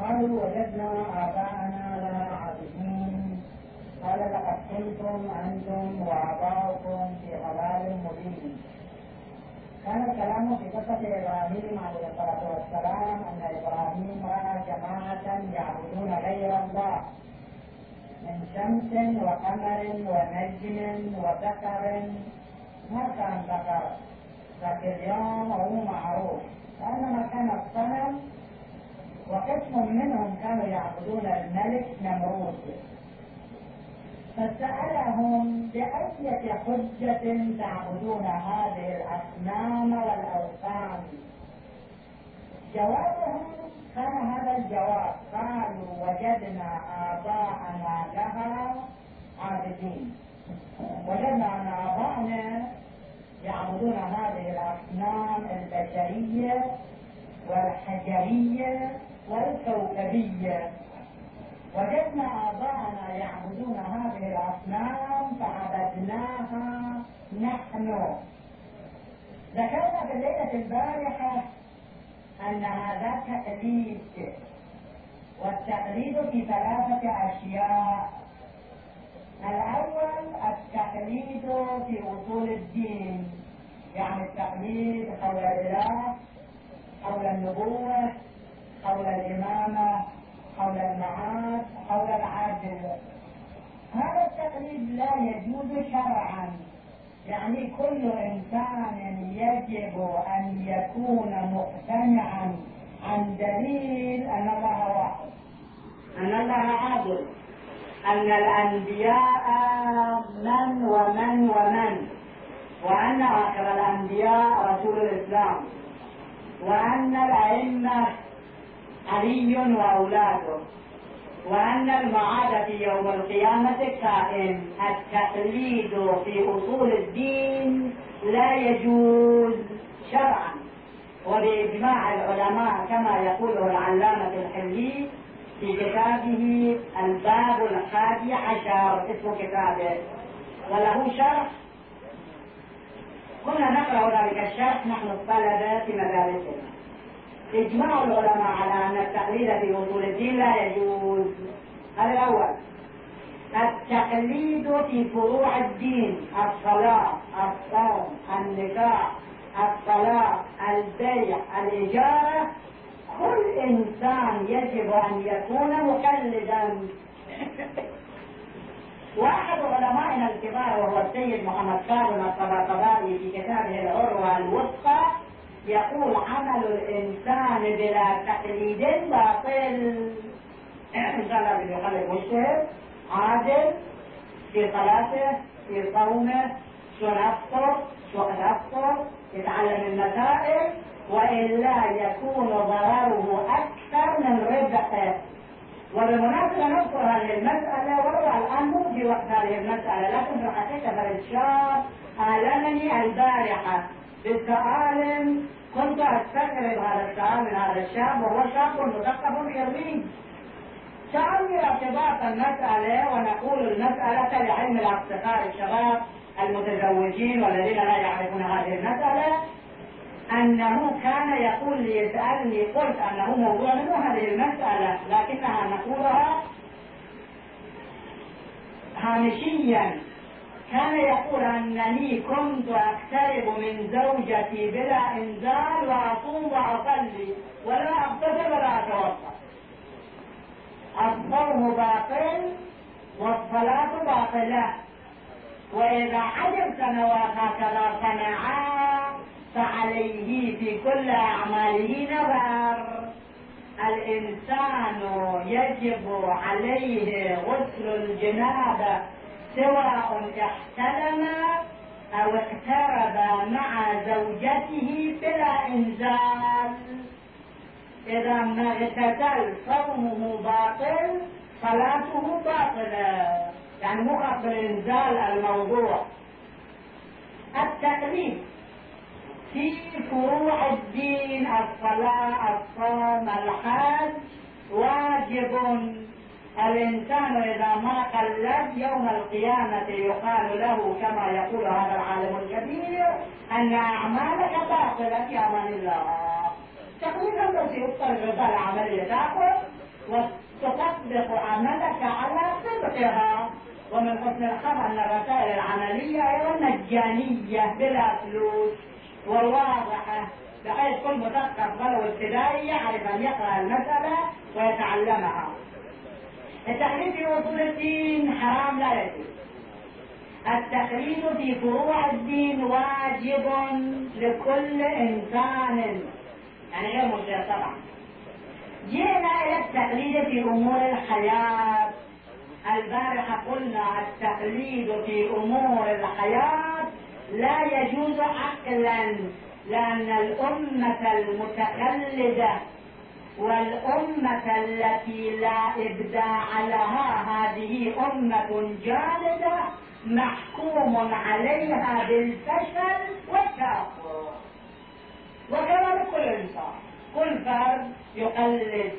قالوا وجدنا آباءنا لها عابدين. قال لقد كنتم أنتم وآباؤكم في ضلال مبين. كان الكلام في قصة إبراهيم عليه الصلاة والسلام أن إبراهيم رأى جماعة يعبدون غير الله. من شمس وقمر ونجم وذكر ما كان ذكر لكن اليوم هو معروف. لأن كان الصنم وقسم منهم كانوا يعبدون الملك نمرود. فسألهم بأية حجة تعبدون هذه الأصنام والأوثان؟ جوابهم كان هذا الجواب. قالوا وجدنا آباءنا لها عابدين. وجدنا أن آباءنا يعبدون هذه الأصنام البشرية والحجرية والكوكبية. وجدنا آباءنا يعبدون هذه الأصنام فعبدناها نحن. ذكرنا في الليلة البارحة أن هذا تقليد والتقليد في ثلاثة أشياء. الأول التقليد في أصول الدين يعني التقليد حول الإله حول النبوة حول الإمامة حول المعاد حول العدل. هذا التقليد لا يجوز شرعا. يعني كل إنسان يجب أن يكون مقتنعا عن دليل أن الله واحد. أن الله عادل. أن الأنبياء من ومن ومن. وأن آخر الأنبياء رسول الإسلام. وأن الأئمة علي وأولاده. وأن المعاد في يوم القيامة كائن. التقليد في أصول الدين لا يجوز شرعا. وبإجماع العلماء كما يقوله العلامة الحلي في كتابه الباب الحادي عشر اسم كتابه. وله شرح. كنا نقرأ ذلك الشرح نحن الطلبة في مدارسنا. إجماع العلماء على أن التقليد في أصول الدين لا يجوز. هذا الأول. التقليد في فروع الدين الصلاة الصوم النكاح الصلاة البيع الإجارة. كل إنسان يجب أن يكون مقلدا. واحد علمائنا الكبار وهو السيد محمد كاظم الطباطبائي في كتابه العروة الوثقى يقول عمل الإنسان بلا تقليد باطل. إنسان لازم يخلق مجتهد عادل في صلاته في صومه شو نفطر شو قد أفطر يتعلم المسائل وإلا يكون ضرره أكثر من ربحه وبالمناسبة نذكر هذه المسألة وربع الآن مو في وقت هذه المسألة لكن في الحقيقة فالشاب آلمني البارحة. بسؤال كنت أستغرب هذا السؤال من هذا الشاب وهو شاب مثقف حرمي سألني ارتباط المسألة ونقول المسألة لعلم الأصدقاء الشباب المتزوجين والذين لا يعرفون هذه المسألة أنه كان يقول لي يسألني قلت أنه موضوع منه هذه المسألة لكنها نقولها هامشيا. كان يقول أنني كنت أقترب من زوجتي بلا إنزال وأصوم وأصلي ولا أغتسل ولا أتوضأ. الصوم باطل والصلاة باطلة. وإذا عجب سنوات هكذا صنعا فعليه في كل أعماله نظر. الإنسان يجب عليه غسل الجنابة سواء احتلم أو اقترب مع زوجته بلا إنزال. إذا ما اغتسل صومه باطل صلاته باطلة. يعني مو قبل إنزال الموضوع. التقليد في فروع الدين الصلاة الصوم الحج واجب. الإنسان إذا ما قلد يوم القيامة يقال له كما يقول هذا العالم الكبير أن أعمالك باطلة في أمان الله. تقريبا بس يبطل الرسالة عملية تأخذ وتطبق عملك على صدقها. ومن حسن الخبر أن الرسائل العملية أيضا مجانية بلا فلوس وواضحة بحيث كل مثقف ولو ابتدائي يعرف أن يقرأ المسألة ويتعلمها. التقليد في اصول الدين حرام لا يجوز. التقليد في فروع الدين واجب لكل إنسان. يعني غير مشرع طبعا. جئنا إلى التقليد في أمور الحياة. البارحة قلنا التقليد في أمور الحياة لا يجوز عقلا لأن الأمة المتقلدة والأمة التي لا إبداع لها هذه أمة جامدة محكوم عليها بالفشل والتأخر وكذلك كل إنسان كل فرد يقلد.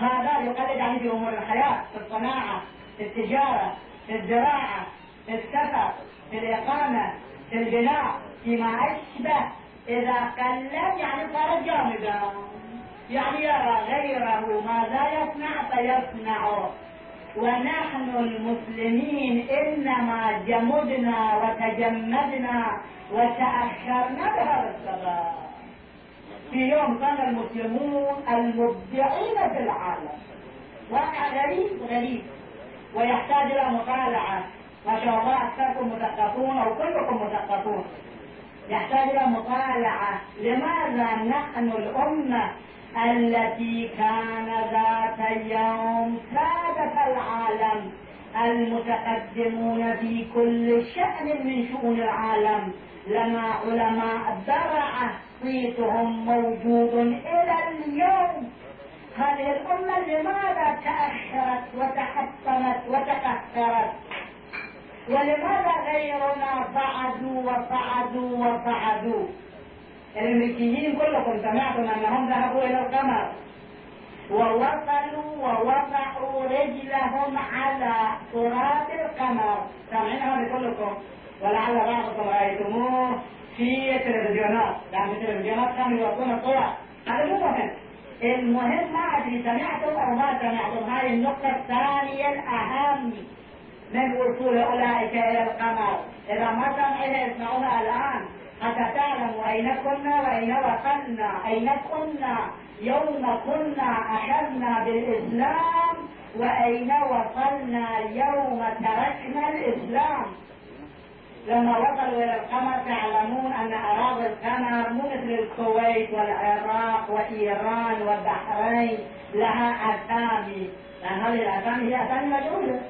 هذا يقلد يعني في أمور الحياة في الصناعة في التجارة في الزراعة في السفر في الإقامة في البناء فيما أشبه. إذا قلد يعني صار جامدا يعني يرى غيره ماذا يصنع فيصنعه ونحن المسلمين إنما جمدنا وتجمدنا وتأخرنا بهذا السبب. في يوم كان المسلمون المبدعين في العالم. واقع غريب غريب. ويحتاج إلى مطالعة. ما شاء الله أكثركم مثقفون أو كلكم مثقفون. يحتاج إلى مطالعة. لماذا نحن الأمة التي كان ذات يوم سادة العالم المتقدمون في كل شأن من شؤون العالم. لنا علماء درعة صيتهم موجود إلى اليوم. هذه الأمة لماذا تأخرت وتحطمت وتكثرت ولماذا غيرنا صعدوا وصعدوا وصعدوا الامريكيين كلكم سمعتم أنهم ذهبوا إلى القمر. ووصلوا ووضعوا رجلهم على تراب القمر. سامعينها بكلكم ولعل بعضكم رأيتموه في التلفزيونات. يعني التلفزيونات كانوا يوصلون الصور هذا مو مهم. المهم ما أدري سمعتم أو ما سمعتم؟ هذه النقطة الثانية الأهم. من وصول أولئك إلى القمر. إذا ما سمعنا اسمعوها الآن. تعلموا أين كنا وأين وصلنا أين كنا؟ يوم كنا أخذنا بالإسلام وأين وصلنا يوم تركنا الإسلام؟ لما وصلوا إلى القمر تعلمون أن أراضي القمر مو مثل الكويت والعراق وإيران والبحرين لها أسامي لأن هذه الأسامي هي أسامي مجهولة.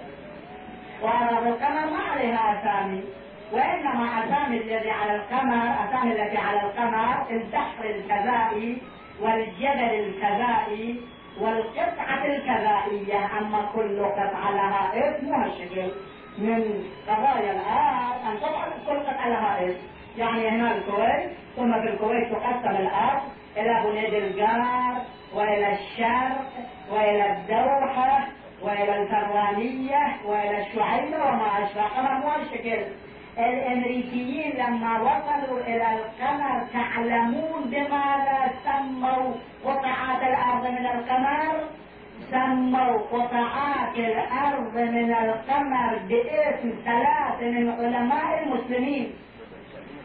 وأراضي القمر ما عليها أسامي وإنما أسامي الذي على القمر أسامي التي على القمر البحر الكذائي والجبل الكذائي والقطعة الكذائية أما كل قطعة لها اسم وهالشكل من قضايا الآن أن طبعا كل قطعة لها اسم. يعني هنا الكويت ثم في الكويت تقسم الأرض إلى بنيد الجار وإلى الشرق وإلى الدوحة وإلى الفرانية وإلى الشعيبة وما أشبه. مو الشكل. الأمريكيين لما وصلوا إلى القمر تعلمون بماذا سموا قطعات الأرض من القمر؟ سموا قطعات الأرض من القمر باسم ثلاث من علماء المسلمين.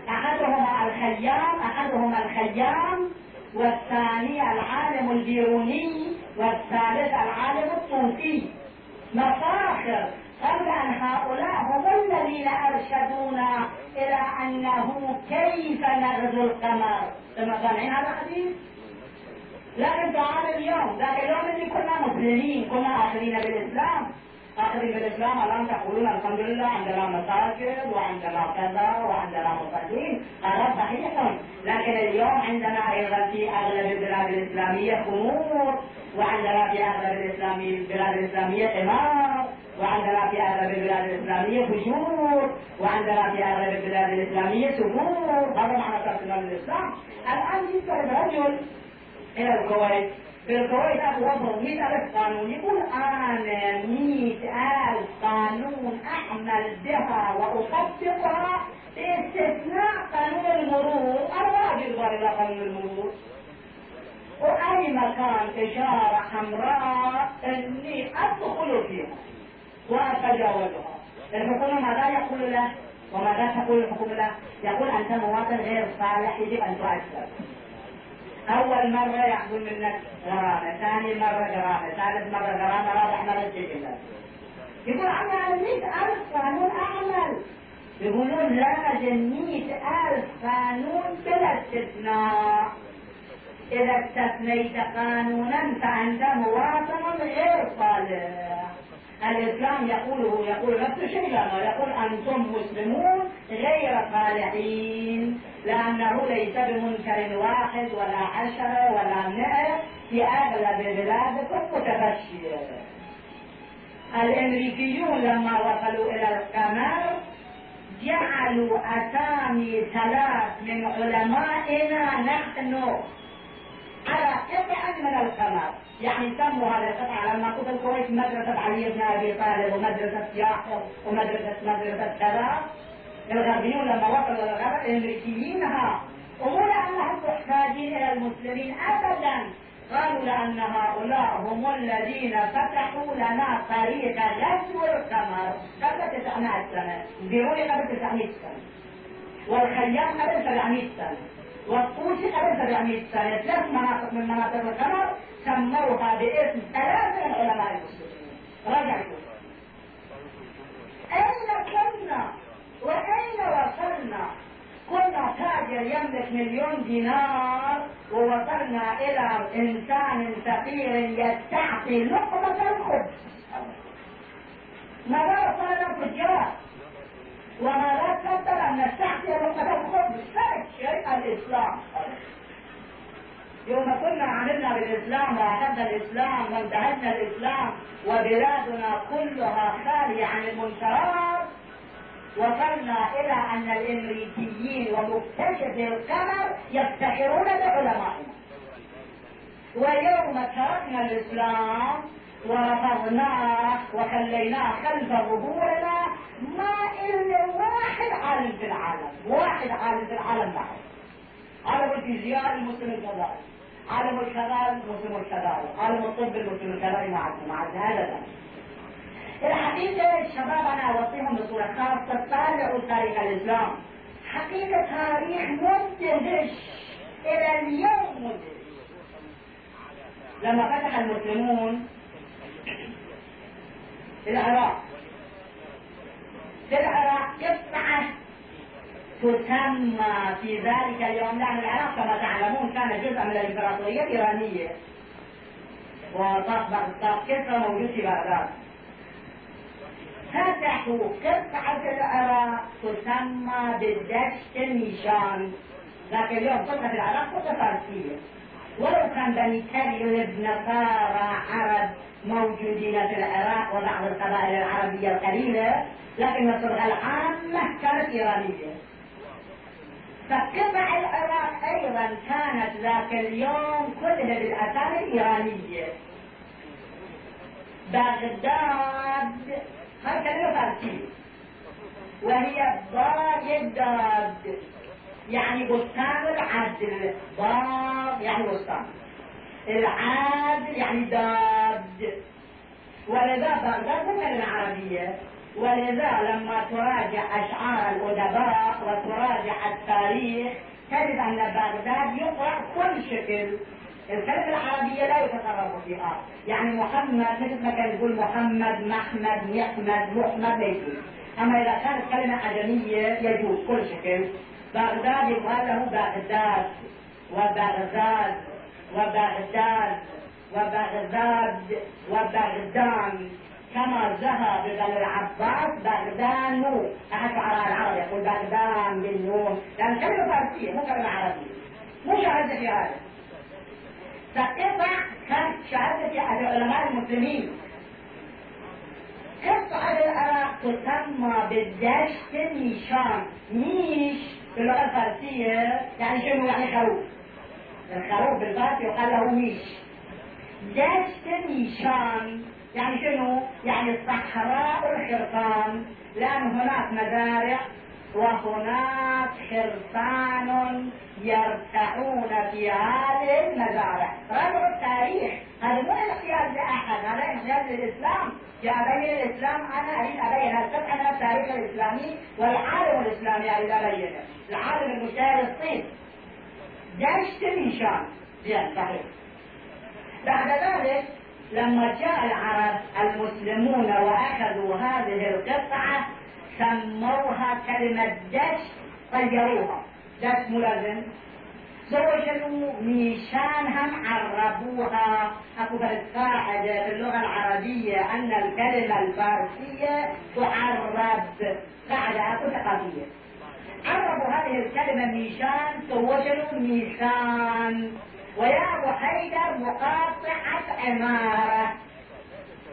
أحدهما الخيام أحدهما الخيام والثاني العالم البيروني والثالث العالم الطوفي مفاخر قبل أن هؤلاء هم الذين أرشدونا إلى أنه كيف نغزو القمر ثم سامعين هذا الحديث؟ لكن تعال اليوم ذاك اليوم اللي كنا مسلمين كنا آخرين بالإسلام آخرين بالإسلام الآن تقولون الحمد لله عندنا مساجد وعندنا كذا وعندنا مصلين هذا صحيح. لكن اليوم عندنا أيضا في أغلب البلاد الإسلامية خمور وعندنا في أغلب الإسلامي البلاد الإسلامية إمام وعندنا في أغلب البلاد الإسلامية فجور وعندنا في أغلب البلاد الإسلامية سرور هذا معنى ترك الإسلام. الآن يذهب رجل إلى الكويت الكويت اكو وضعوا 100000 قانون يقول أنا 100000 قانون اعمل بها واطبقها باستثناء قانون المرور ما أقدر إلى قانون المرور واي مكان اشاره حمراء اني ادخل فيها واتجاوزها الحكومة ماذا يقول له وماذا تقول الحكومة له يقول انت مواطن غير صالح يجب ان تؤثر أول مرة ياخذون منك غرامة ثاني مرة غرامة ثالث مرة غرامة رابع مرة تجي يقول أنا 100000 قانون أعمل. يقولون لازم ألف قانون بلا استثناء إذا استثنيت قانونا فأنت مواطن غير صالح. الإسلام يقوله يقول نفس الشيء لنا يقول أنتم مسلمون غير صالحين لأنه ليس بمنكر واحد ولا عشرة ولا مئة في أغلب بلادكم متفشي الأمريكيون لما وصلوا إلى القمر جعلوا أسامي ثلاث من علمائنا نحن. من القمر. يعني سموا هذه القطعة لما كنت الكويت مدرسة علي بن أبي طالب ومدرسة ياحيى ومدرسة مدرسة كذا. الغربيون لما وصلوا إلى الغرب الأمريكيين ها ومو لأنهم محتاجين إلى المسلمين أبدا قالوا لأن هؤلاء هم الذين فتحوا لنا طريق غزو القمر. قبل 900 سنة بيروني قبل 900 سنة. والخيام قبل 700 سنة. والطوسي قبل 700 سنة ثلاث مناطق من مناطق القمر سموها باسم ثلاثة من علماء المسلمين. راجعوا أين كنا؟ وأين وصلنا؟ كنا تاجر يملك مليون دينار ووصلنا إلى إنسان فقير يستعطي لقمة الخبز. ماذا وصلنا التجار وماذا تفضل نستعطي لقمة الخبز ثالث شيء الاسلام يوم كنا عملنا بالاسلام واخذنا الاسلام وانتهجنا الاسلام وبلادنا كلها خالية عن المنكرات وصلنا إلى ان الامريكيين ومكتشفي القمر يفتخرون بعلمائنا ويوم تركنا الاسلام ورفضناه وخليناه خلف ظهورنا ما إلا واحد عالم في العالم واحد عالم في العالم معه عالم الفيزياء المسلم الكذلك عالم الكذا المسلم الكذلك عالم الطب المسلم الكذلك مع هذا الحقيقة الشباب أنا أوصيهم بصورة خاصة طالعوا تاريخ الإسلام. حقيقة تاريخ مدهش إلى اليوم مدهش لما فتح المسلمون في العراق في العراق قطعة تسمى في ذلك اليوم لأن العراق كما تعلمون كان جزءا من الإمبراطورية الإيرانية. وطاق كسرى موجود في بغداد فتحوا قطعة العراق تسمى بالدشت النيشان. ذاك اليوم قطعة العراق قطعة فارسية. ولو كان بني كريم نصارى عرب موجودين في العراق وبعض القبائل العربية القليلة لكن الصبغة العامة كانت إيرانية. فقطع العراق أيضا كانت ذاك اليوم كلها بالأسامي الإيرانية بغداد هاي كلمة فارسية. وهي ضاد يعني بستان العدل ضاد يعني بستان. العادل يعني داد. ولذا بغداد كلمة عربية ولذا لما تراجع أشعار الأدباء وتراجع التاريخ تجد أن بغداد يقرأ كل شكل. الكلمة العربية لا يتصرف فيها. يعني محمد مثل ما كان يقول محمد محمد محمد لا يجوز. أما إذا كانت كلمة عجمية يجوز كل شكل. بغداد يقال له بغداد وبغداد وبغداد وبغداد وبغدان. كما ذهب بن العباس بغدان أحد شعراء العرب يقول بغدان بالنون لأن كلمة فارسية مو كلمة عربية. مو شاهد في هذا. فقطع كانت شهادة أحد علماء المسلمين؟ قطعة العراق تسمى بالدشت نيشان؟ نيش باللغة الفارسية يعني شنو يعني خروف. الخروف بالفارسي يقال له نيش دشت نيشان يعني شنو؟ يعني صحراء الحرفان لأن هناك مزارع وهناك حرفان يرتعون في هذه المزارع. رجع التاريخ. هذا مو احتياج لأحد هذا احتياج للإسلام. في أبين الإسلام أنا أريد أبين الفتح من التاريخ الإسلامي والعالم الإسلامي أريد أبينه. العالم المجتهد الصين جيش زين صحيح. بعد ذلك لما جاء العرب المسلمون وأخذوا هذه القطعة سموها كلمة دش غيروها دش ملازم. زوجوا ميشان هم عربوها. أكو قاعدة في اللغة العربية أن الكلمة الفارسية تعرب. قاعدة أكو ثقافية. عربوا هذه الكلمة ميشان زوجوا ميشان. ويا أبو حيدر مقاطعة عماره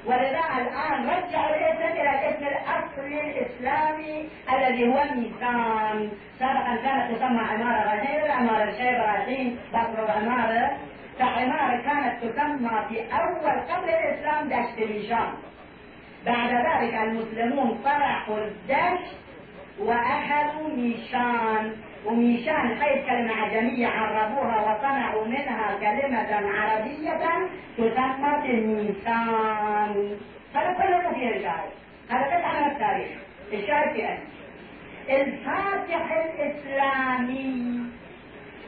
ولذا الآن رجعوا الاسم إلى الاسم الاصلي الإسلامي الذي هو ميزان سابقا كانت تسمى عماره غزيره عماره الشيخ إبراهيم بكر وعماره فعماره كانت تسمى في أول قبل الإسلام دشت ميشان بعد ذلك المسلمون طرحوا الدشت واخذوا ميشان وميشان خير كلمة عجمية عربوها وصنعوا منها كلمة عربية تسمى الميسان هذا كله في الشاهد هذا بس على التاريخ. الشاهد في الفاتح الإسلامي.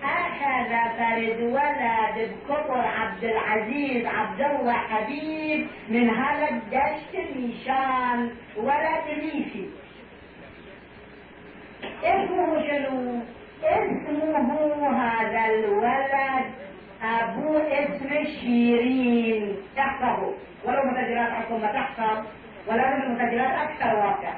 أخذ فرد ولد بكبر عبد العزيز عبد الله حبيب من هذا الدشت ميشان ولد ليفي اسمه شنو اسمه هذا الولد ابو اسم شيرين تحفظه ولو مسجلات حكومة تحفظ ولكن المسجلات أكثر واقع.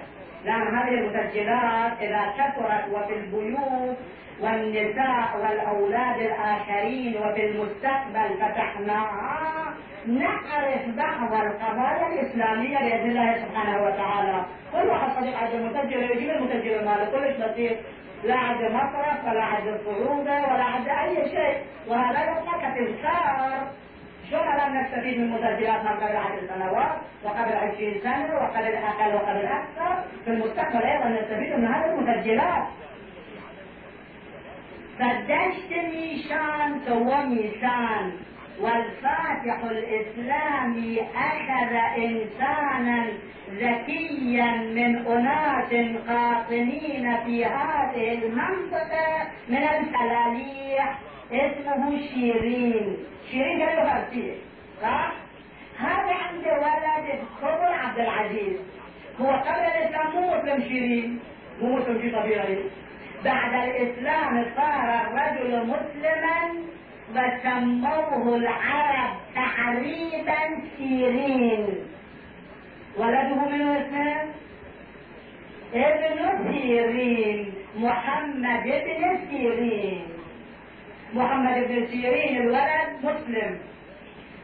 لأن هذه المسجلات إذا كثرت وفي البيوت والنساء والأولاد الآخرين وفي المستقبل فتحناها نعرف بعض القضايا الإسلامية بإذن الله سبحانه وتعالى. كل واحد صديق عنده مسجل يجيب المسجل ماله كلش بسيط لا عنده مصرف ولا عنده صعوبه ولا عنده أي شيء. وهذا كتذكار شلون الان نستفيد من مسجلات من قبل عشر سنوات وقبل عشرين سنة وقبل أقل وقبل أكثر في المستقبل أيضا نستفيد من هذه المسجلات فدشت ميشان سوى ميشان. والفاتح الإسلامي أخذ إنسانا ذكيا من أناس قاطنين في هذه المنطقة من الفلاليح اسمه شيرين. شيرين فارسية صح؟ هذا عند ولد خبر عبد العزيز. هو قبل الإسلام مو مسلم شيرين مو مسلم في طبيعي. بعد الإسلام صار الرجل مسلما وسموه العرب تحريبا سيرين. ولده من اسمه؟ ابن سيرين. محمد ابن سيرين. محمد بن سيرين الولد مسلم.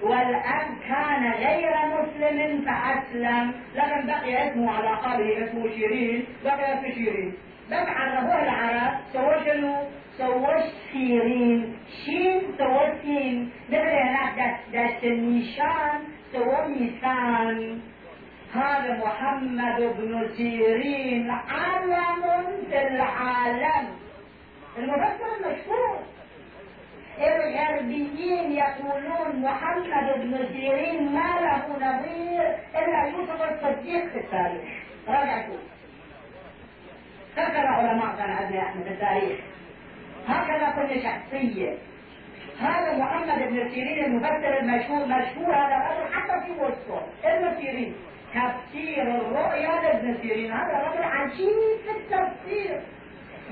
والأب كان غير مسلم فأسلم. لكن بقي اسمه على قبله اسمه شيرين. بقي اسمه شيرين. بس عرفوه العرب سووا شنو؟ سووا سيرين شين سووا سين مثل هناك دست النيشان سووا ميسان هذا محمد بن سيرين علم في العالم. المفسر المشهور الغربيين يقولون محمد بن سيرين ما له نظير الا يوسف الصديق في التاريخ راجعوا هكذا علماء عندنا إحنا في التاريخ هكذا كل شخصية. هذا محمد بن سيرين المفسر المشهور مشهور هذا الرجل حتى في وسطه. ابن سيرين. تفسير الرؤيا لابن سيرين. هذا رجل عجيب في التفسير.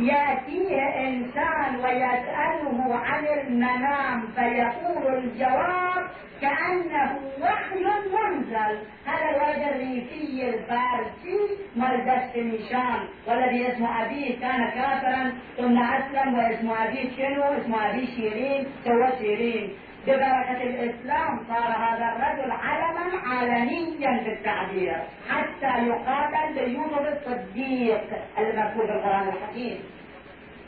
يأتيه إنسان ويسأله عن المنام فيقول الجواب كأنه وحي منزل. هذا الولد الريفي الفارسي مال نيشان والذي اسمه أبيه كان كافرا. ثم أسلم واسم أبيه شنو؟ اسم أبيه شيرين سوى شيرين. ببركة الإسلام صار هذا الرجل علما عالميا في التعبير حتى يقاتل بيوسف الصديق المذكور في القرآن الحكيم.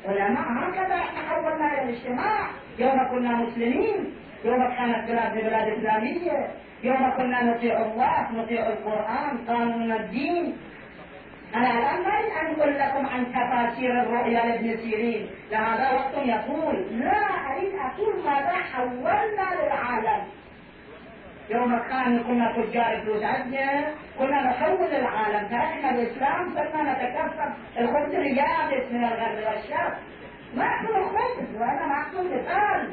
علماء هكذا إحنا حولنا إلى الاجتماع. يوم كنا مسلمين يوم كانت بلاد بلاد إسلامية يوم كنا نطيع الله نطيع القرآن قانون الدين. أنا الآن ما أريد أن أقول لكم عن تفاسير الرؤيا لابن سيرين. لهذا وقت يقول لا أريد أقول ماذا حولنا للعالم. يوم كان كنا تجار فلوس عندنا كنا نحول العالم. تركنا الإسلام صرنا نتكفل. الخبز اليابس من الغرب والشرق ما أكل الخبز وأنا ما أكل مثال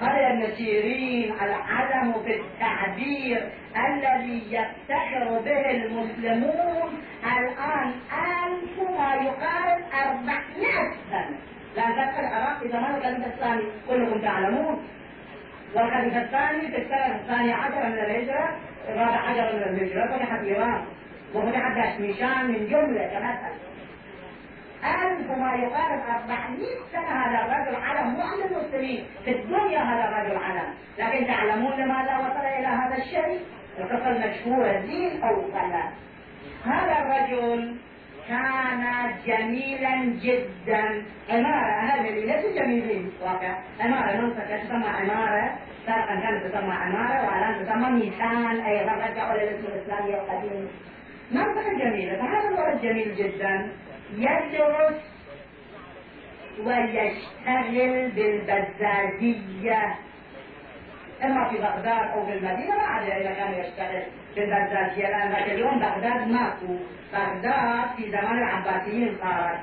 قال ابن سيرين العدم في التعبير الذي يفتخر به المسلمون. الآن ألف ما يقارب أربعمائة سنة. لأن فتح العراق في زمان الخليفة الثاني كلكم تعلمون. والخليفة الثاني في السنة الثانية عشر من الهجرة الرابع عشر من الهجرة فتحت إيران وفتحت داشميشان من جملة كمثل. ألف ما يقارب 400 سنة هذا الرجل علم مو عند المسلمين في الدنيا هذا الرجل علم. لكن تعلمون لماذا وصل إلى هذا الشيء؟ القصة المشهورة دين أو فلا. هذا الرجل كان جميلا جدا. عمارة هذه اللي ليسوا جميلين واقع عمارة منطقة تسمى عمارة سابقا كانت تسمى عمارة والآن تسمى ميسان أيضا رجعوا للاسم الإسلامي القديم. منطقة جميلة فهذا الولد جميل جدا؟ يدرس ويشتغل بالبزازية. اما في بغداد أو في المدينة ما عاد اذا كان يشتغل بالبزازيه لأن ذاك اليوم بغداد ماكو. بغداد في زمان العباسيين صارت.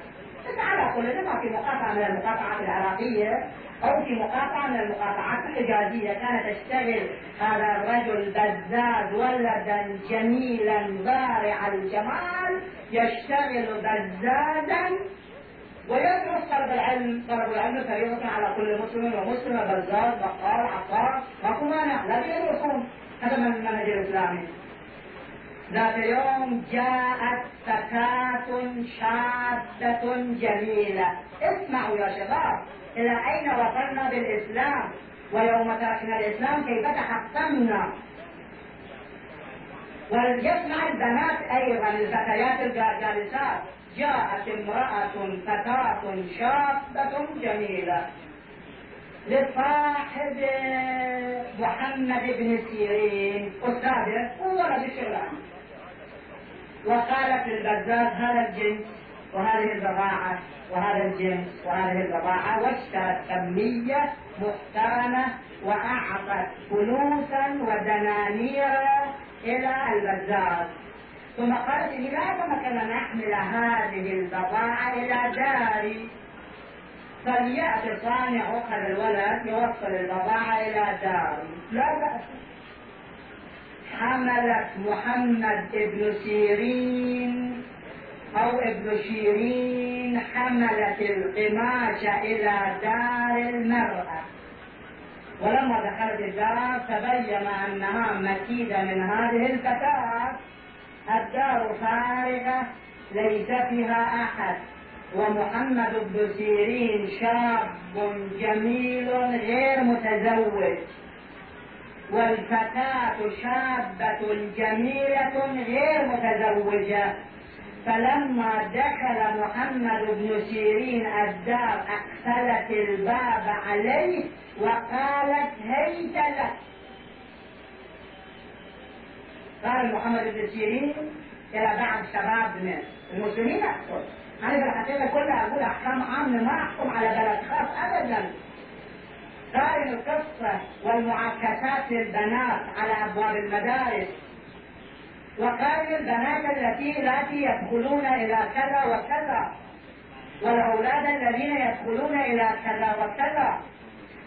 بس على كل ما في مقاطعة من المقاطعات العراقية أو في مقاطعة من المقاطعات الحجازيه كانت تشتغل هذا الرجل بزاز ولدا جميلا بارع الجمال يشتغل بزازا ويدرس طلب العلم طلب العلم فريضة على كل مسلم ومسلمة بزاز بقال عطار ماكو مانع لازم يدرسون هذا من المنهج الإسلامي ذات يوم جاءت فتاة شابة جميلة. اسمعوا يا شباب إلى أين وصلنا بالإسلام؟ ويوم تركنا الإسلام كيف تحطمنا وليسمع البنات أيضا الفتيات الجالسات جاءت امرأة فتاة شابة جميلة لصاحب محمد بن سيرين. أستاذه وولد الشغلان وقالت للبزاز هذا الجنس وهذه البضاعة وهذا الجنس وهذه البضاعة واشترت كمية محترمة وأعطت فلوسا ودنانير إلى البزاز. ثم قالت لماذا ما كان نحمل هذه البضاعة إلى داري فليأتي صانع أخر الولد يوصل البضاعة إلى داري لا بأس. حملت محمد ابن سيرين أو ابن شيرين حملت القماش إلى دار المرأة. ولما دخلت الدار تبين أنها مكيدة من هذه الفتاة. الدار فارغة ليس فيها أحد. ومحمد بن سيرين شاب جميل غير متزوج. والفتاة شابة جميلة غير متزوجة. فلما دخل محمد بن سيرين الدار أقفلت الباب عليه وقالت هيت لك. قال محمد بن سيرين إلى بعض شباب من المسلمين أقصد أنا في الحقيقة كلها أقول أحكام عامة ما أحكم على بلد خاص أبدا. قارن القصة والمعاكسات للبنات على أبواب المدارس. وقارن البنات التي التي يدخلون إلى كذا وكذا. والأولاد الذين يدخلون إلى كذا وكذا.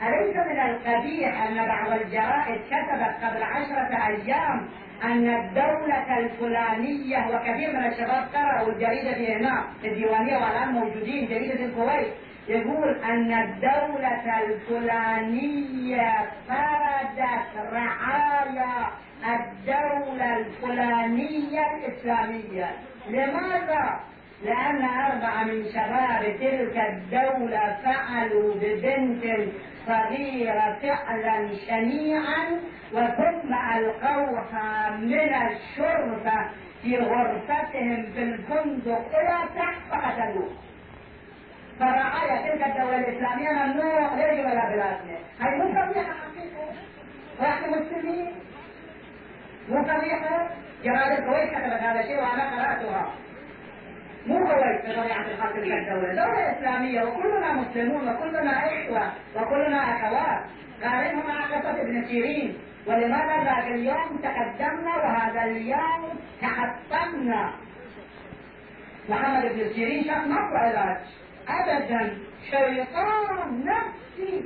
أليس من القبيح أن بعض الجرائد كتبت قبل عشرة أيام أن الدولة الفلانية وكثير من الشباب قرأوا الجريدة في هنا الديوانية وألآن موجودين جريدة الكويت يقول أن الدولة الفلانية فردت رعايا الدولة الفلانية الإسلامية لماذا؟ لأن أربعة من شباب تلك الدولة فعلوا ببنت صغيرة فعلا شنيعا وثم ألقوها من الشرطة في غرفتهم في الفندق إلى تحت فقتلوه فرعايا تلك الدولة الإسلامية ممنوع يجب على بلادنا. هاي مو قضية حقيقة؟ وإحنا مسلمين؟ مو قضية جرائد الكويت كتبت هذا الشيء وأنا قرأتها. مو كويت بطبيعة الحال تلك الدولة دولة. إسلامية وكلنا مسلمون وكلنا إخوة وكلنا أخوات. قارنها مع قصة ابن سيرين ولماذا ذاك اليوم تقدمنا وهذا اليوم تحطمنا؟ محمد بن سيرين شاف ماكو علاج. ابدا. شيطان نفسي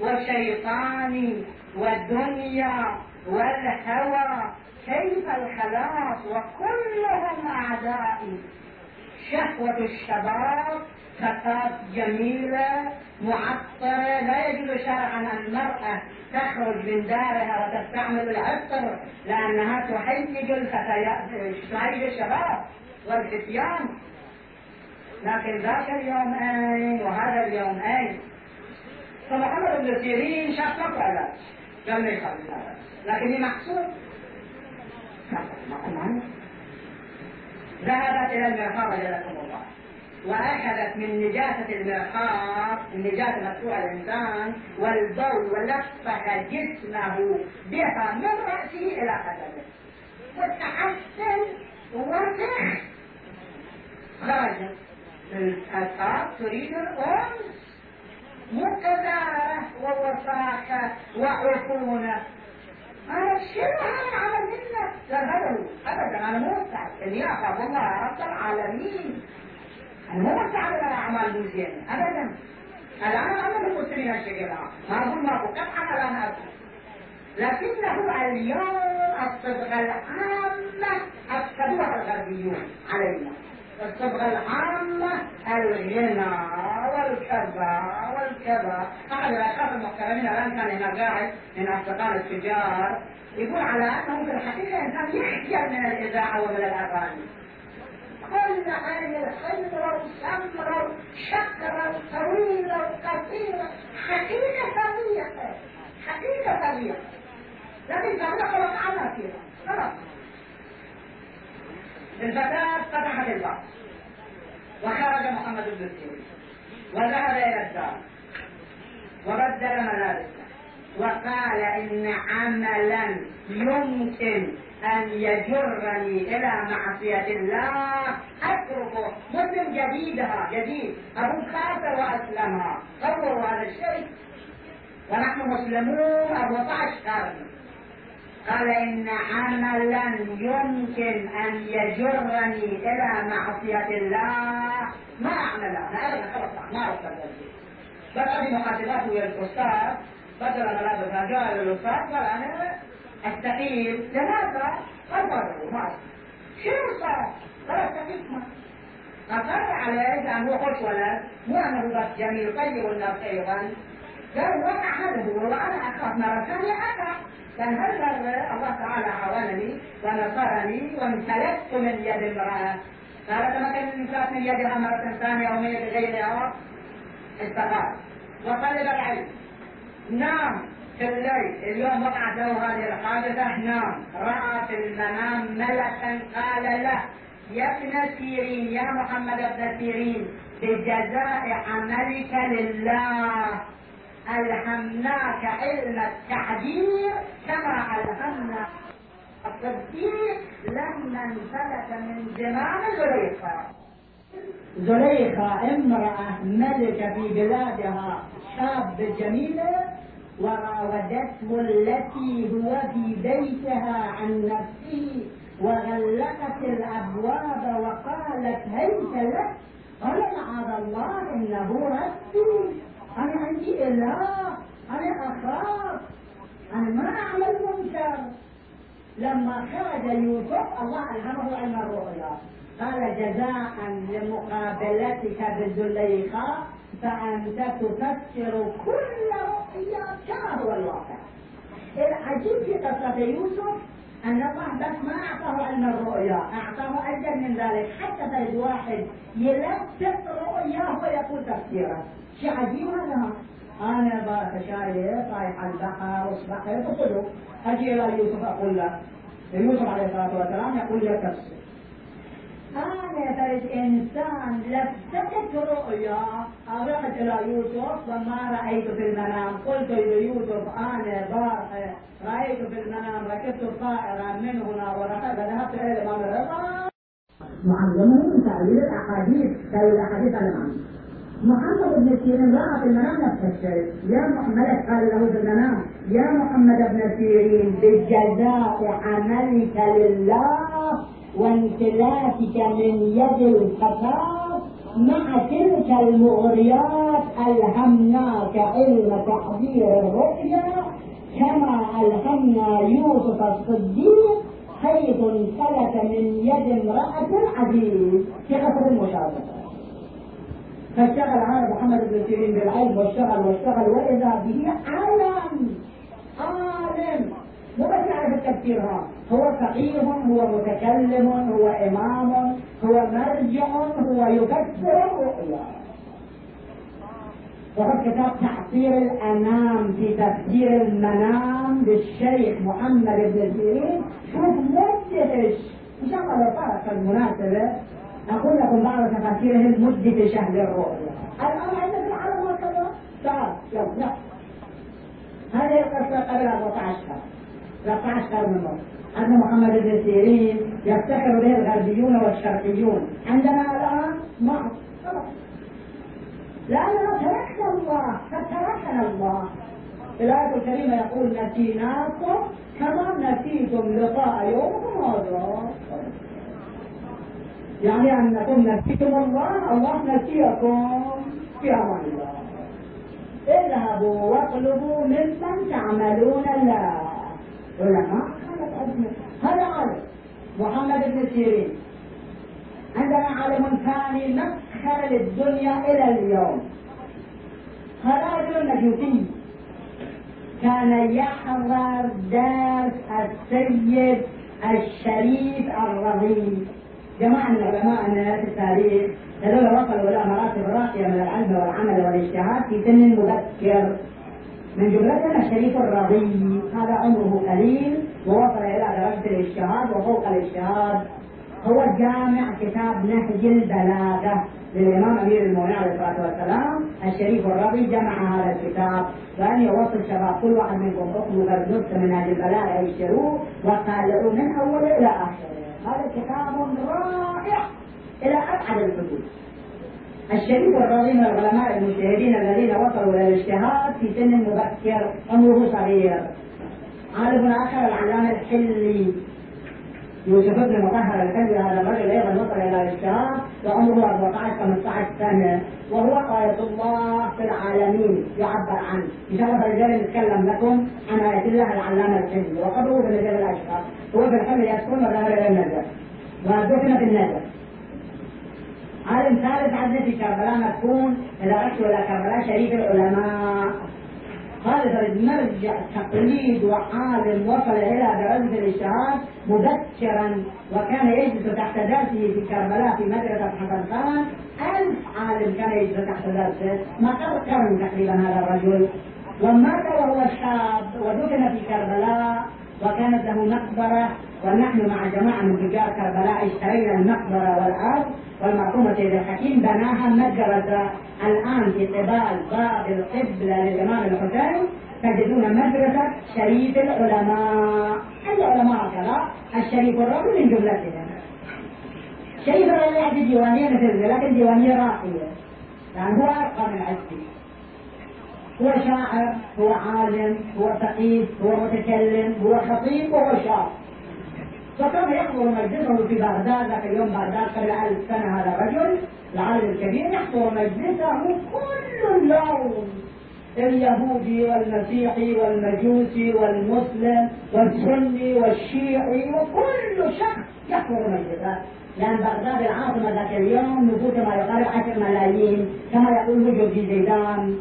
وشيطاني والدنيا والهوى كيف الخلاص وكلهم أعدائي. شهوة الشباب فتاة جميلة معطرة لا يجوز شرعا أن المرأة تخرج من دارها وتستعمل العطر لأنها تهيج تهيج الشباب والفتيان. لكن ذاك اليوم أين وهذا اليوم أين فمحمد بن سيرين شاف ماكو علاج قال ما يخاف لكن ما ذهبت إلى المرحاض جزاكم الله وأخذت من نجاسة المرحاض من نجاسة مدفوع الإنسان والبول ولفح جسمه بها من رأسه إلى قدمه. وتحسن وسخ خرج الآثار تريد الأنس. مو كذارة ووساخة وعفونة. شنو هذا العمل منك؟ لا هذا ابدا أنا مو مستعد اني اخاف الله رب العالمين. أنا مو مستعد على أعمال مزيانه ابدا. الآن أنا من المسلمين الشقيقه ما أقول ماكو قطعا الآن أقول لكنه اليوم الصبغه العامة افسدوها الغربيون علينا. الصبغه العامة الغنى والكذا والكذا. أحد الأشخاص المحترمين الآن كان هنا قاعد من أصدقاء التجار يقول على أنه في الحقيقة إنسان يحجر من الإذاعة ومن الأغاني. كل هذه الخضرة وسمرة وشقرة وطويلة وقصيرة. حقيقة طبيعة. حقيقة طبيعة. لكن كان خلق عنها فيها. خلاص. الفتاة فتحت الباب. وخرج محمد بن سيرين. وذهب إلى الدار. وبدل ملابسه وقال إن عملا يمكن أن يجرني إلى معصية الله. أتركه مسلم جديدها جديد. أبو كافر وأسلمها. تصوروا هذا الشيء ونحن مسلمون 14 قرن. قال إن عملا يمكن أن يجرني إلى معصية الله. ما أعمله أنا أبدا خلاص ما أوصل بس أبي مقاتلاته ويا الأستاذ. بدل ملابس جاء للأستاذ قال أنا أستقيل لماذا؟ قدروا ما شنو صار؟ قال أستقيل ما أقر عليه لأنه خوش ولد مو أنه بس جميل طيب والناس أيضا. قال وقع هذا هو وأنا أخاف مرة ثانية أقع كان هذا الله تعالى عاونني ونصرني وامتلكت من يد امرأة. قالت ما كان الإنسان من يدها مرة ثانية أو من يد غيرها؟ استقام وطلب العلم نام في الليل. اليوم وقعت له هذه الحادثة. نام رأى في المنام ملكا. قال له يا ابن سيرين يا محمد بن سيرين بجزاء عملك لله. ألهمناك علم التعبير كما ألهمنا التصديق لما انفلت من زمان زليخة. زليخة امرأة ملكة في بلادها شاب جميلة وراودته التي هو في بيتها عن نفسه وغلقت الأبواب وقالت هيت لك. قال معاذ الله إنه ربي. أنا عندي إله أنا أخاف. أنا ما أعمل منكر. لما خرج يوسف الله ألهمه علم الرؤيا. قال جزاء لمقابلتك بزليخه فأنت تفسر كل رؤيا كما هو الواقع. العجيب في قصة يوسف أن الله بس ما أعطاه علم الرؤيا أعطاه أجل من ذلك. حتى تجد واحد يلفق رؤياه ويقول تفسيره. شيء عجيب هذا. أنا بارك شايف رايح البحر واصبح يدخلوا أجي إلى يوسف أقول له يوسف عليه الصلاة والسلام يقول لي تفسير. تريد الإنسان لفتت رؤيا. أرحت إلى يوسف وما رأيت في المنام. قلت ليوسف أنا ضاحك رأيت في المنام ركبت طائرا من هنا ورحت ذهبت إلى الإمام الرضا من تأويل الأحاديث تأويل الأحاديث على محمد بن سيرين رأى في المنام نفس الشيء. يا محمد قال له في المنام. يا محمد بن سيرين بجزاء عملك لله. وانسلافك من يد الخطاب مع تلك المغريات ألهمناك علم تحضير الرؤيا كما ألهمنا يوسف الصديق حيث انفلت من يد امرأة العزيز في قصر المشاركة. فاشتغل هذا محمد بن سيرين بالعلم واشتغل واشتغل وإذا به عالم عالم. مو بس يعرف التفسير ها هو فقيه هو متكلم هو إمام هو مرجع هو يفسر. الرؤيا وهو كتاب تحصير الأنام في تفسير المنام للشيخ محمد بن سيرين. شوف مدهش إن شاء الله لو صارت المناسبة أقول لكم بعض تفاسيرهم مدة شهر الرؤيا. الآن عندنا في العالم هكذا تعال يلا. هذه القصة قبل 14 شهر 13 قرن أن محمد بن سيرين يفتخر به الغربيون والشرقيون. عندنا الآن ما لأننا تركنا الله قد تركنا الله. الآية الكريمة يقول نسيناكم كما نسيتم لقاء يومكم هذا. يعني أنكم نسيتم الله الله نسيكم في أمان الله. اذهبوا واطلبوا ممن تعملون لا. علماء. هذا عالم. محمد بن سيرين. عندنا عالم ثاني مسخر للدنيا إلى اليوم. هذا رجل كان يحضر درس السيد الشريف الرضي جماعة من علماءنا في التاريخ هذول وصلوا إلى مراتب راقية من العلم والعمل والإجتهاد في سن مبكر. من جملتنا الشريف الرضي هذا عمره قليل ووصل إلى درجة الاجتهاد وفوق الاجتهاد. هو جامع كتاب نهج البلاغة للإمام أمير المؤمنين عليه الصلاة والسلام. الشريف الرضي جمع هذا الكتاب. وأن يوصل شباب كل واحد منكم اطلبوا نسخة من نهج البلاغة يشتروه وطالعوه من أوله إلى آخره هذا كتاب رائع إلى أبعد الحدود. الشريف الرضي من العلماء المجتهدين الذين وصلوا إلى الاجتهاد في سن مبكر عمره صغير. عالم آخر العلامة الحلي. يوسف بن مطهر الكلبي هذا الرجل أيضا وصل إلى الاجتهاد وعمره 14 15 سنة. وهو آية الله في العالمين. يعبر عنه. إن شاء الله الرجال نتكلم لكم عن آية الله العلامة الحلي. وقبره في النجف الاشهر هو في الحل يسكن وذهب إلى النجف. ودفن في النجف. عالم ثالث عندنا في كربلاء مدفون إذا رحت إلى كربلاء شريف العلماء. هذا المرجع تقليد وعالم وصل إلى درجة الاجتهاد مبكرا وكان يجلس تحت درسه في كربلاء في مدرسة حسن خان ألف عالم كان يجلس تحت درسه ما قرن تقريبا هذا الرجل. ومات وهو شاب ودفن في كربلاء. وكانت له مقبرة ونحن مع جماعة من تجار كربلاء اشترينا المقبرة والأرض والمرحوم سيد الحكيم بناها مدرسة الآن في قبال باب القبلة للإمام الحسين. تجدون مدرسة شريف العلماء. العلماء كذا الشريف الرجل من جملتهم. شريف الرجل يأتي ديوانية مثل لكن ديوانية راقية يعني هو أرقى من عزي هو شاعر هو عالم هو فقيه هو متكلم هو خطيب وهو شاعر. فكان يحضر مجلسه في بغداد ذاك اليوم بغداد قبل ألف سنة هذا الرجل العالم الكبير يحضر مجلسه كل يوم. اليهودي والمسيحي والمجوسي والمسلم والسني والشيعي وكل شخص يحضر مجلسه. لأن بغداد العاصمة ذاك اليوم نفوسها ما يقارب عشر ملايين كما يقول وجود في زيدان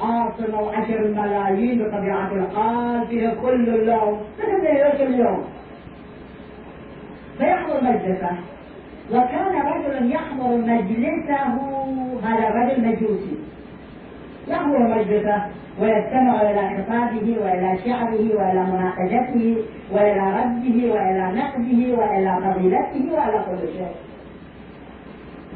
عاصمة وعشر ملايين بطبيعة الحال فيها كل اليوم مثل اليوم فيحضر مجلسه. وكان رجل يحضر مجلسه هذا الرجل مجوسي يحضر مجلسه ويستمع إلى خطابه وإلى شعره وإلى مناقشته وإلى رده وإلى نقده وإلى فضيلته وإلى كل شيء.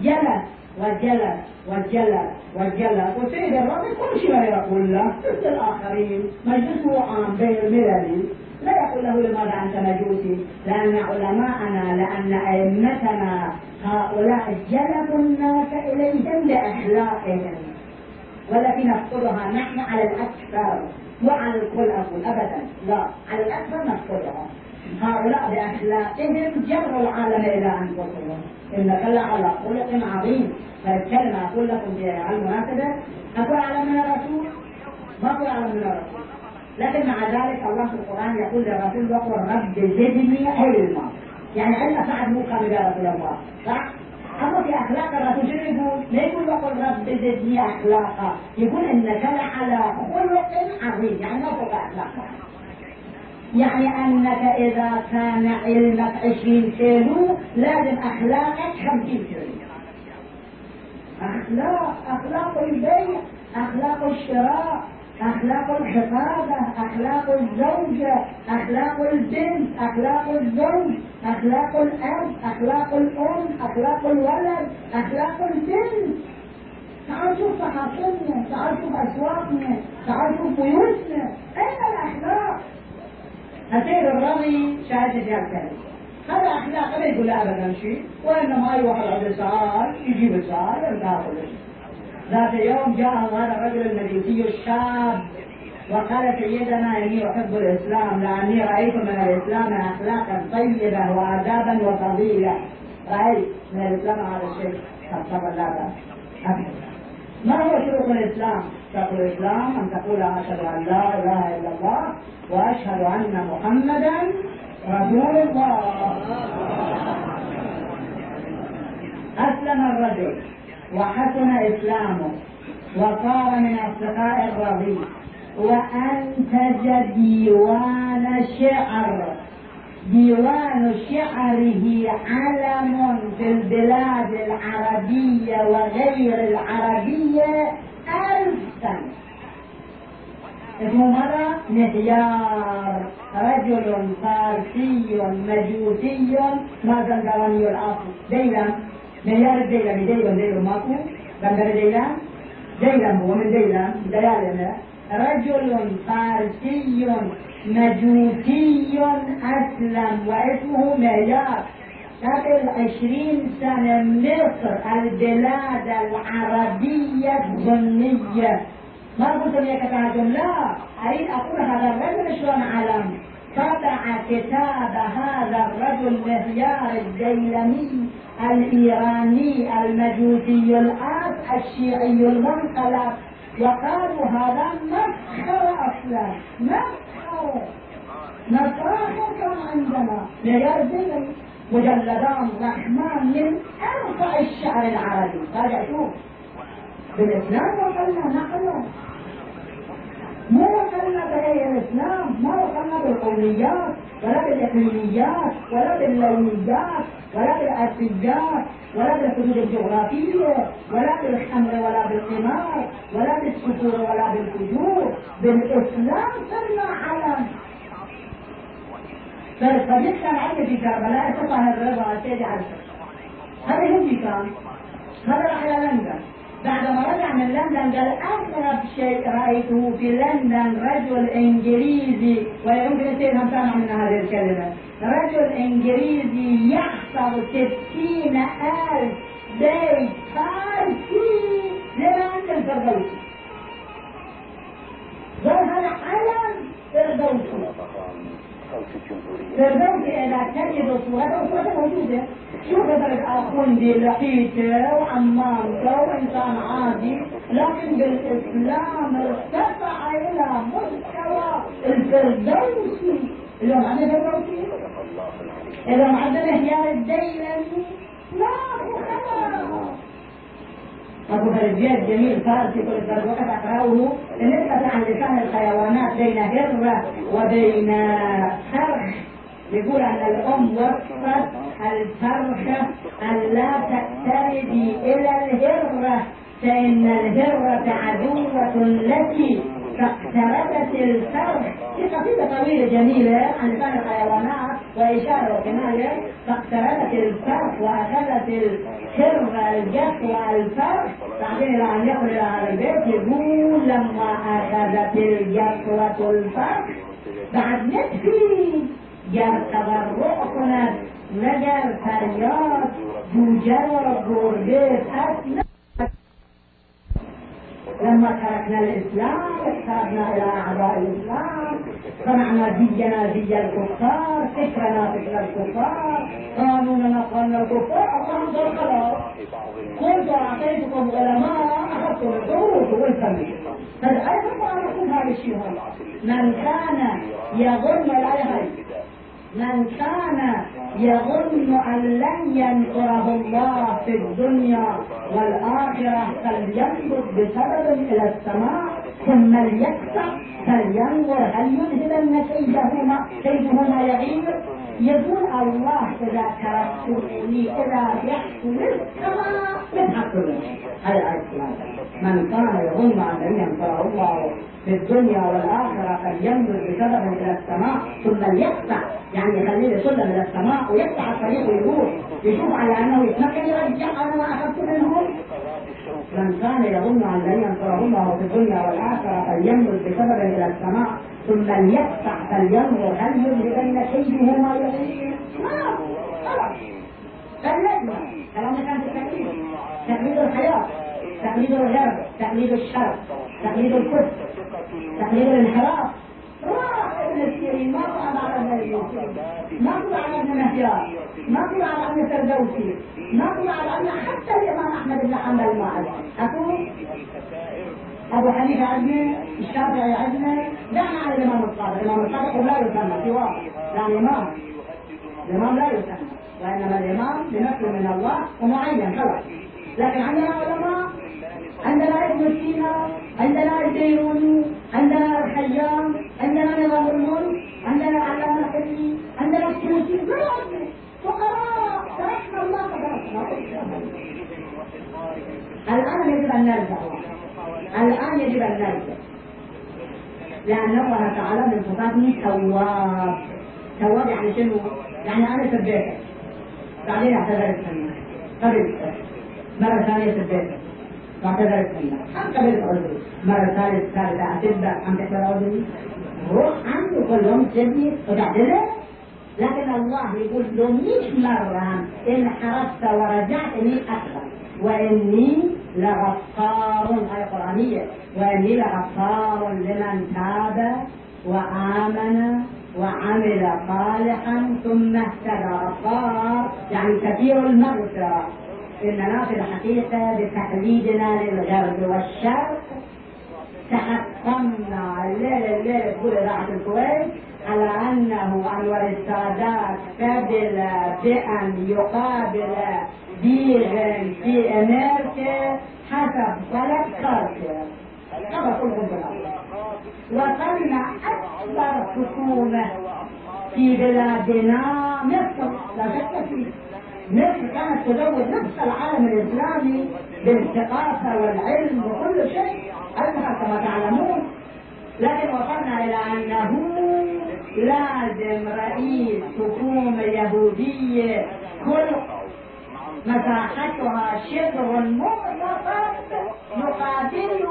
جلس وجلس وجلس وجلس وسيد الرب كل شيء يقول له. مثل الآخرين مجلسه عام بين الملل. لا يقول له لماذا أنت مجوسي لأن علماءنا لأن أئمتنا هؤلاء جلبوا الناس إليهم لأخلاقهم والتي نفقدها نحن على الأكثر. وعلى الكل أقول أبدا. لا على الأكثر نفقدها. هؤلاء بأخلاقهم جروا العالم إلى أنفسهم. إنك لعلى خلق عظيم. فالكلمة أقول لكم في المناسبة. أقول أعلم من الرسول؟ ما أقول أعلم من الرسول. لكن مع ذلك الله في القرآن يقول للرسول وقل رب زدني علما. يعني علم سعد مو يا رسول الله. صح؟ أما في أخلاق الرسول شنو يقول؟ لا يقول وقل رب زدني أخلاقا. يقول إنك لعلى خلق عظيم. يعني ما فوق أخلاقك. يعني أنك إذا كان علمك عشرين كيلو لازم أخلاقك خمسين كيلو. أخلاق أخلاق البيع أخلاق الشراء أخلاق الحفاظة أخلاق الزوجة أخلاق البنت أخلاق الزوج أخلاق الأب أخلاق الأم أخلاق الولد أخلاق البنت تعال شوف صحافلنا تعال شوف أسواقنا تعال شوف بيوتنا. أين الأخلاق؟ هسير الرمي شاهد الكلمة هذا أخلاق لا يقول أبدا شيء وإنما أي واحد عنده سؤال يجيب كل شيء ذات يوم جاء هذا الرجل المجوسي الشاب وقال سيدنا إني أحب الإسلام لأني رأيت من الإسلام اخلاقا طيبة وادابا وفضيلة. رأيت من الإسلام هذا الشيء. قد لا باس ما هو شروط الإسلام؟ شرط الاسلام أن تقول أشهد أن لا إله إلا الله وأشهد أن محمدا رسول الله. أسلم الرجل وحسن إسلامه وصار من أصدقاء الرضيع وأنتج ديوان شعر. ديوان شعره علم في البلاد العربية وغير العربية. سنة اسمه مرة مهيار رجل فارسي مجوسي ما زندواني الأصل؟ ديلم معيار الديلمي ديلم ديلم ماكو بندر ديلم ديلم هو من ديلم ديالنا رجل فارسي مجوسي أسلم واسمه معيار قبل عشرين سنة مصر البلاد العربية السنية ما قلت لك كتابة لا أريد أقول هذا الرجل شلون علم؟ طبع كتاب هذا الرجل مهيار الديلمي الإيراني المجوسي الآب الشيعي المنقلب. وقالوا هذا مسخرة أصلا مسخرة. كان عندنا. معيار الديلمي مجلدان رحمن من أرفع الشعر العربي. هذا شوف. بالإسلام وصلنا نحن ما وصلنا بهي الإسلام ما وصلنا بالقوميات ولا بالإقليميات ولا باللونيات ولا بالأسيات ولا بالحدود الجغرافية ولا بالخمر ولا بالقمار ولا بالسفور ولا بالفجور. بالإسلام صرنا علم. فالصديق كان عندي في كربلاء سطح الرضا سيدي على هذا هندي كان هذا راح إلى لندن بعدما رجع من لندن قال أغرب شيء رأيته في لندن رجل إنجليزي ويمكن هم سامع من هذه الكلمة رجل إنجليزي يحفظ ستين ألف بيت فارسي لما أنت الفردوسي قال هذا علم فردوسي فردوسي إذا تجد صورته صورته موجودة. شوف درجة أخوندي لقيته وعمامته وإنسان عادي لكن بالإسلام ارتفع إلى مستوى الفردوسي اليوم عندنا فردوسي اليوم عندنا هيار الديلمي لا خبر أبو فرجيات جميل فارسي كل فرد وقت أقرأه. نسبة عن لسان الحيوانات بين هرة وبين فرخ يقول أن الأم وصفت الفرخة أن لا تقتربي إلى الهرة فإن الهرة عدوة لك. فاقتربت الفرخ في قصيدة طويلة جميلة عن لسان الحيوانات وإشارة وكناية فاقتربت الفرق وأخذت الكرب الجف والفرق بعدين أن يقول إلى هذا البيت يقول لما أخذت الجف والفرق بعد نكفي جاب تبرع كنت نجر فریاد جوجر گربه پس لما تركنا الإسلام احتاجنا إلى أعضاء الإسلام. صنعنا دينا دي الكفار فكرنا فكر الكفار قانوننا قانون الكفار. الله خلاص كنت أعطيتكم علماء أخذتم الدروس والفن هذا أيضا ما هذا الشيء. من كان يظن لا يهي من كان يظن أن لن ينصره الله في الدنيا والآخرة فلينظر بسبب إلى السماء ثم ليقطع فلينظر هل يذهبن كيده ما يغيب يقول الله إذا تركتني إذا يحصل السماء يضحك هذا من كان يظن أن لن ينصره الله في الدنيا والآخرة فلينظر بسبب إلى السماء ثم ليقطع. يعني يخليه يصل إلى السماء ويفتح الطريق ويروح يشوف على أنه يتمكن يرجع أنا ما أخذت منهم من كان يظن أن لن ينصره الله في الدنيا والآخرة فلينظر بسبب إلى السماء ثم ليقطع فلينظر هل كيده ما يريد؟ ما خلاص كلمنا كلام كان في تقليد. الحياة تقليد الغرب تقليد الشرق تقليد الكفر تقليد الانحراف. راح ابن السيرين ما طلع على ابن ما طلع على ابن مهجان ما طلع على ابن الفردوسي؟ ما طلع على ابن حتى الإمام أحمد بن حنبل ما اكو أبو حنيفة عندنا الشافعي عندنا دعنا على الإمام الصادق. الإمام الصادق لا يسمى سواه. يعني إمام. الإمام لا يسمى. وإنما الإمام بنفسه من الله ومعين خلاص لكن عندنا علماء عندنا ابن سينا عندنا البيروني عندنا الخيام عندنا نظام الملك عندنا علامة حلمي عندنا السيوطي. فقراء. تركنا الله الآن يجب أن نرجع. الآن يجب أن نرجع لأن الله تعالى من صفاته تواب. تواب يعني شنو؟ يعني أنا سبيتك بعدين اعتذرت منك قبل. مرة ثانية سبيتك واعتذرت منك أم قبلت عذري مرة ثالثة ثالثة أتبع أم تحضر عذري روح عنده كل يوم تسبي وتعتذر لكن الله يقول له 100 مرة إن حرصت ورجعت من أكبر. وإني لغفار آية قرآنية. وإني لغفار لمن تاب وآمن وعمل صالحا ثم اهتدى. غفار يعني كثير المغفرة. إننا في الحقيقة بتقليدنا للغرب والشرق. تحكمنا الليلة الليلة تقول إذاعة الكويت على أنه أنور السادات قبل بأن يقابل في أمريكا حسب طلب كارتر هذا كلهم وصلنا أكبر حكومة في بلادنا مصر لا شك فيه مصر كانت تزود نفس العالم الإسلامي بالثقافة والعلم وكل شيء. أنها كما تعلمون. لكن وصلنا إلى أنه لازم رئيس حكومة يهودية. كل مساحتها شبر مغلقة يقابله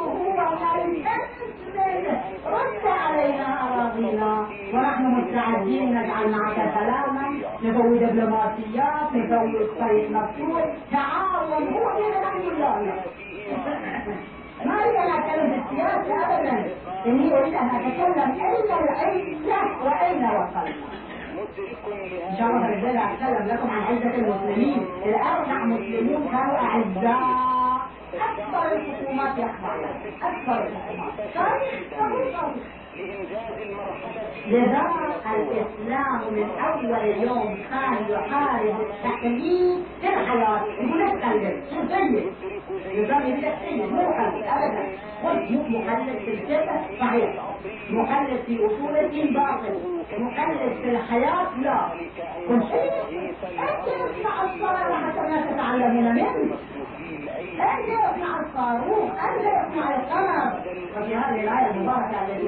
ويستسلم رد علينا أراضينا. ونحن مستعدين نجعل معك سلاما. نسوي دبلوماسيات نسوي طريق مفتوح. تعاون. هو نحن الله ما اريد ان اتكلم في السياسة ابدا. إني أريد أن أتكلم اين العزه وأين وصلنا؟ إن شاء الله الرجال اتكلم لكم عن عزة المسلمين. الاربع مسلمون كانوا أعزاء أكبر الحكومات لها أكبر الحكومات. تاريخ لذا الإسلام من أول يوم كان يحارب التقليد في الحياة يقول لك قلب شو سيد نظام يقول لك مو قلب أبدا. خذ مخلد في الفقه صحيح. مخلد في أصول الدين باطل مخلد في الحياة. لا. كل شيء انت اسمع الصلاه حتى ما تتعلمون منه. وفي هذه المباركة التي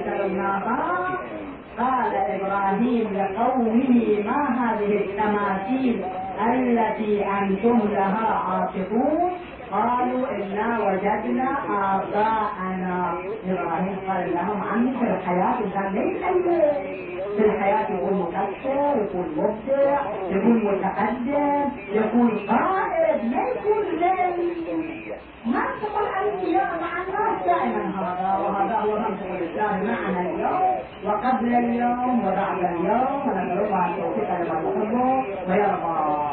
قال إبراهيم لقومه ما هذه التماثيل التي أنتم لها عاكفون؟ قالوا إنا وجدنا آباءنا. إبراهيم قال لهم عمي في الحياة الإنسان ليس في الحياة يكون مكسر يكون مبدع يكون متقدم يكون قائد ما يكون زي ما تقول الأنبياء مع الناس دائما. هذا وهذا هو منطق الإسلام معنا اليوم وقبل اليوم وبعد اليوم. ونسأل الله يوفقنا لما يحبه ويرضى.